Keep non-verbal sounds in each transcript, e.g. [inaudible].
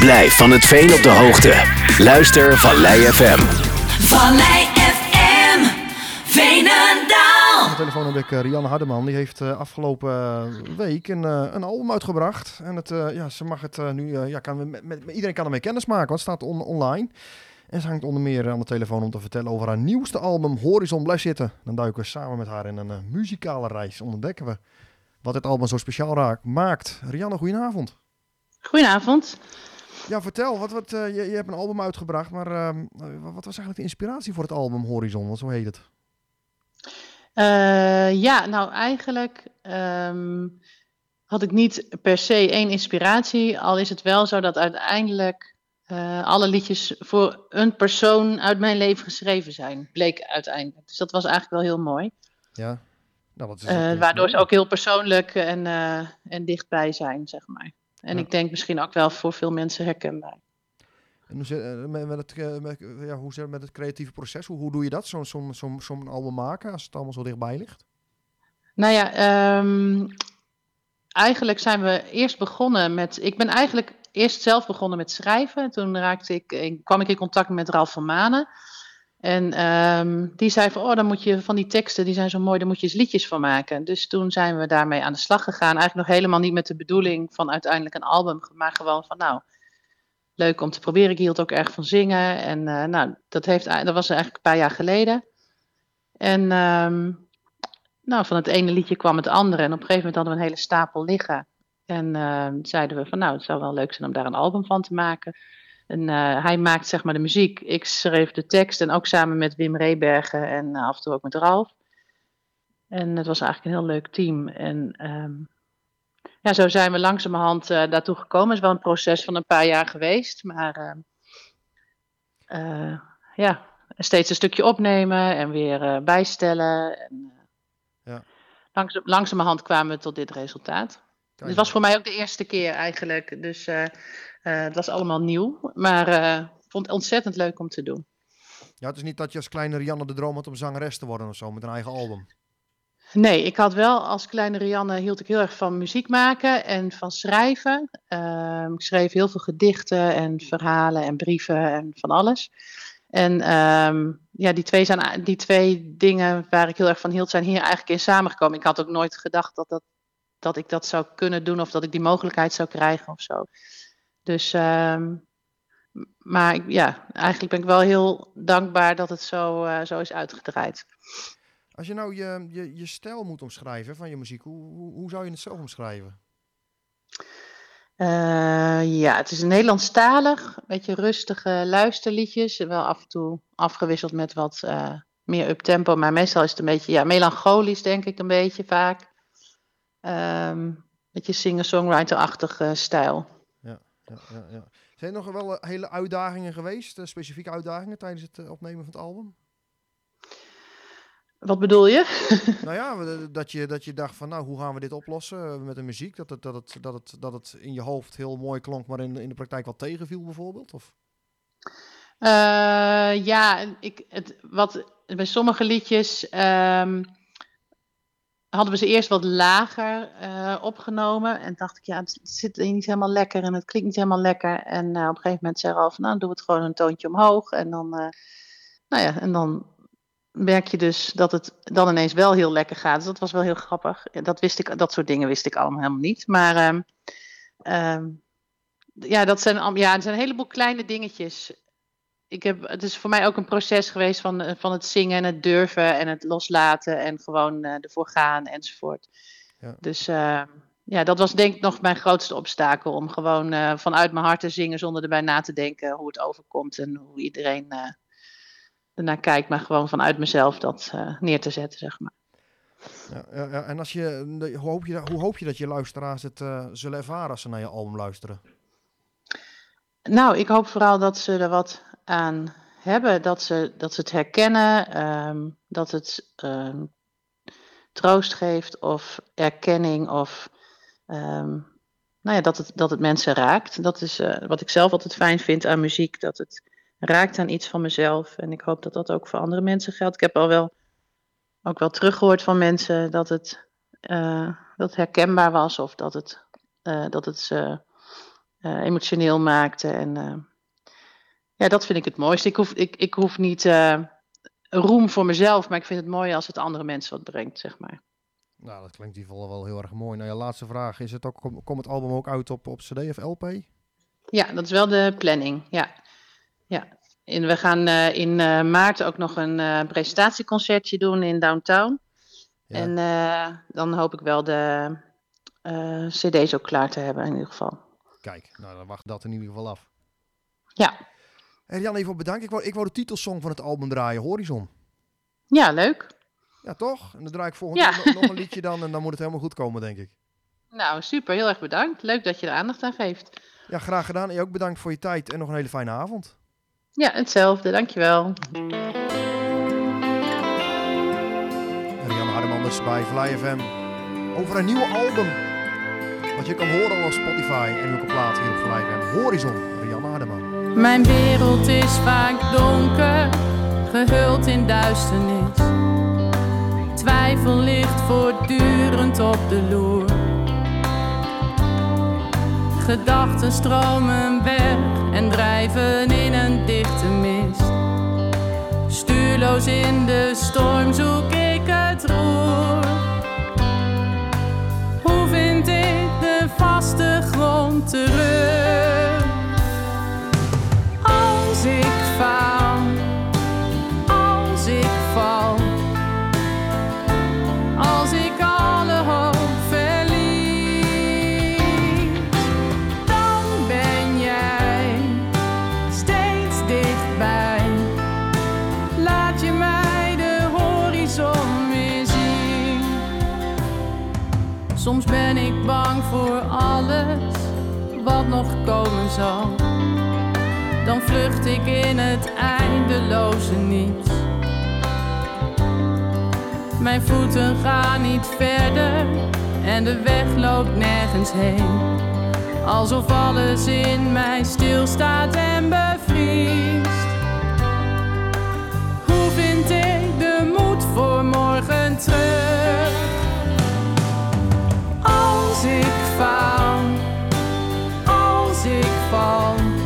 Blijf van het veen op de hoogte. Luister Vallei FM. Vallei FM, Veenendaal. Aan de telefoon heb ik eh, Rianne Hardeman. Die heeft eh, afgelopen eh, week een, eh, een album uitgebracht. En het, eh, ja, ze mag het eh, nu, ja, kan, met, met- iedereen kan ermee kennis maken, want het staat on- online. En ze hangt onder meer aan de telefoon om te vertellen over haar nieuwste album Horizon Blijf Zitten. Dan duiken we samen met haar in een muzikale reis. Ontdekken we wat dit album zo speciaal raakt, maakt. Rianne, goedenavond. Goedenavond. Ja, vertel, wat, wat, eh, je, je hebt een album uitgebracht, maar ehm, eh, wat was eigenlijk de inspiratie voor het album Horizon? Want zo heet het. Eh, ja, nou eigenlijk ehm, had ik niet per se één inspiratie. Al is het wel zo dat uiteindelijk eh, alle liedjes voor een persoon uit mijn leven geschreven zijn. Bleek uiteindelijk. Dus dat was eigenlijk wel heel mooi. Ja. Nou, is is waardoor ze ook heel persoonlijk en, en dichtbij zijn, zeg maar. En Ja. ik denk misschien ook wel voor veel mensen herkenbaar. En hoe zit, eh, met, het, eh, met, ja, hoe zit het met het creatieve proces? Hoe, hoe doe je dat, zo'n zo'n zo'n zo'n album maken, als het allemaal zo dichtbij ligt? Nou ja, ehm, eigenlijk zijn we eerst begonnen met. Ik ben eigenlijk eerst zelf begonnen met schrijven. Toen raakte ik, ik- kwam ik in contact met Ralf van Manen. En ehm, die zei van, oh, dan moet je van die teksten, die zijn zo mooi, daar moet je eens liedjes van maken. Dus toen zijn we daarmee aan de slag gegaan. Eigenlijk nog helemaal niet met de bedoeling van uiteindelijk een album, maar gewoon van, nou, leuk om te proberen. Ik hield ook erg van zingen. En eh, nou, dat, heeft, dat was eigenlijk een paar jaar geleden. En ehm, nou, van het ene liedje kwam het andere. En op een gegeven moment hadden we een hele stapel liggen. En ehm, zeiden we van nou, het zou wel leuk zijn om daar een album van te maken. En eh, hij maakt zeg maar de muziek. Ik schreef de tekst. En ook samen met Wim Rebergen en eh, af en toe ook met Ralf. En het was eigenlijk een heel leuk team. En ehm, ja, zo zijn we langzamerhand eh daartoe gekomen. Het is wel een proces van een paar jaar geweest. Maar ehm, eh, ja, steeds een stukje opnemen en weer bijstellen. En, Ja. langzaam, langzamerhand kwamen we tot dit resultaat. Het was voor mij ook de eerste keer eigenlijk. Dus het was allemaal nieuw. Maar eh, ik vond het ontzettend leuk om te doen. Ja, het is niet dat je als kleine Rianne de droom had om zangeres te worden of zo, met een eigen album. Nee, ik had wel als kleine Rianne hield ik heel erg van muziek maken en van schrijven. Ehm, ik schreef heel veel gedichten en verhalen en brieven en van alles. En ehm, ja, die twee, zijn, die twee dingen waar ik heel erg van hield, zijn hier eigenlijk in samengekomen. Ik had ook nooit gedacht dat, dat, dat ik dat zou kunnen doen of dat ik die mogelijkheid zou krijgen of zo. Dus, ehm, maar ik- ja, eigenlijk ben ik wel heel dankbaar dat het zo, eh, zo is uitgedraaid. Als je nou je, je, je stijl moet omschrijven van je muziek, hoe, hoe, hoe zou je het zelf omschrijven? Eh, ja, het is Nederlandstalig, een beetje rustige luisterliedjes. Wel af en toe afgewisseld met wat eh, meer uptempo, maar meestal is het een beetje ja, melancholisch, denk ik, een beetje vaak. Ehm beetje singer-songwriter-achtige stijl. Ja, ja. Zijn er nog wel eh, hele uitdagingen geweest, eh, specifieke uitdagingen tijdens het eh, opnemen van het album? Wat bedoel je? [laughs] nou ja, dat je, dat je dacht van, nou, hoe gaan we dit oplossen met de muziek? Dat het, dat, het, dat, het, dat het in je hoofd heel mooi klonk, maar in, in de praktijk wat tegenviel bijvoorbeeld? Of? Ja, ik, het, wat, bij sommige liedjes ehm, hadden we ze eerst wat lager eh, opgenomen. En dacht ik, ja, het zit niet helemaal lekker en het klinkt niet helemaal lekker. En eh, op een gegeven moment zei Ralf, nou, doe het gewoon een toontje omhoog. En dan, eh, nou ja, en dan merk je dus dat het dan ineens wel heel lekker gaat. Dus dat was wel heel grappig. Dat, wist ik, dat soort dingen wist ik allemaal helemaal niet. Maar ehm, ehm, ja, dat zijn, ja, het zijn een heleboel kleine dingetjes ik heb, het is voor mij ook een proces geweest van, eh, van het zingen en het durven en het loslaten en gewoon eh, ervoor gaan enzovoort. Ja. Dus eh, ja, dat was denk ik nog mijn grootste obstakel om gewoon vanuit mijn hart te zingen zonder erbij na te denken hoe het overkomt en hoe iedereen ernaar kijkt, maar gewoon vanuit mezelf dat neer te zetten, zeg maar. Ja, ja, ja. En als je, hoe, hoop je, dat- hoe hoop je dat je luisteraars het zullen ervaren als ze naar je album luisteren? Nou, ik hoop vooral dat ze er wat aan hebben, dat ze, dat ze het herkennen, ehm, dat het ehm, troost geeft of erkenning of ehm, nou ja, dat, het, dat het mensen raakt. Dat is eh, wat ik zelf altijd fijn vind aan muziek, dat het raakt aan iets van mezelf. En ik hoop dat dat ook voor andere mensen geldt. Ik heb al wel, ook wel teruggehoord van mensen dat het, eh, dat herkenbaar was of dat het, eh, dat het ze emotioneel maakte. En ja, dat vind ik het mooiste. Ik hoef, ik, ik hoef niet eh, roem voor mezelf, maar ik vind het mooi als het andere mensen wat brengt, zeg maar. Nou, dat klinkt in ieder geval wel heel erg mooi. Nou ja, laatste vraag. Is het ook, kom- komt het album ook uit op, op CD of LP? Ja, dat is wel de planning. Ja, ja. En we gaan eh, in eh, maart ook nog een presentatieconcertje doen in Downtown. Ja. En dan hoop ik wel de CD's ook klaar te hebben in ieder geval. Kijk, nou dan wacht dat in ieder geval af. Ja, Jan, even bedankt. Ik wou, ik wou de titelsong van het album draaien, Horizon. ja leuk. Ja, toch? En dan draai ik volgende Ja. nog, nog een liedje dan en dan moet het helemaal goed komen, denk ik. Nou, super. Heel erg bedankt. Leuk dat je er aandacht aan geeft. Ja, graag gedaan. En je ook bedankt voor je tijd en nog een hele fijne avond. Ja, hetzelfde. Dankjewel. Rianne Hardeman dus bij Fly FM. Over een nieuwe album. Wat je kan horen op Spotify en ook op plaat hier op Fly FM. Horizon, Rianne Hardeman. Mijn wereld is vaak donker, gehuld in duisternis. Twijfel ligt voortdurend op de loer. Gedachten stromen weg en drijven in een dichte mist. Stuurloos in de storm Soms ben ik bang voor alles wat nog komen zal dan vlucht ik in het eindeloze niets. Mijn voeten gaan niet verder en de weg loopt nergens heen. Alsof alles in mij stilstaat en bevriest. Hoe vind ik de moed voor morgen terug? Als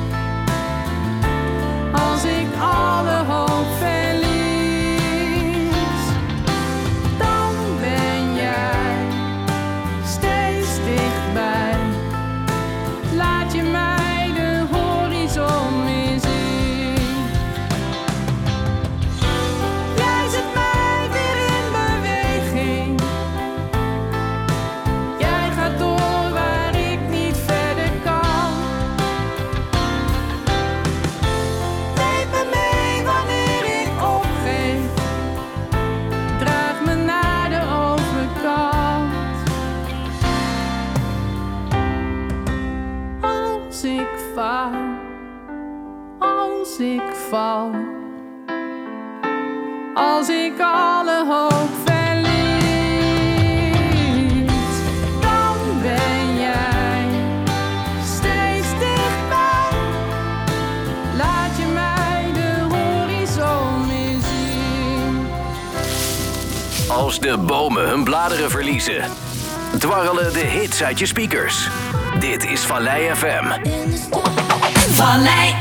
Als ik alle hoop verlies, dan ben jij steeds dichtbij. Laat je mij de horizon weer zien. Als de bomen hun bladeren verliezen, dwarrelen de hits uit je speakers. Dit is Vallei FM. Vallei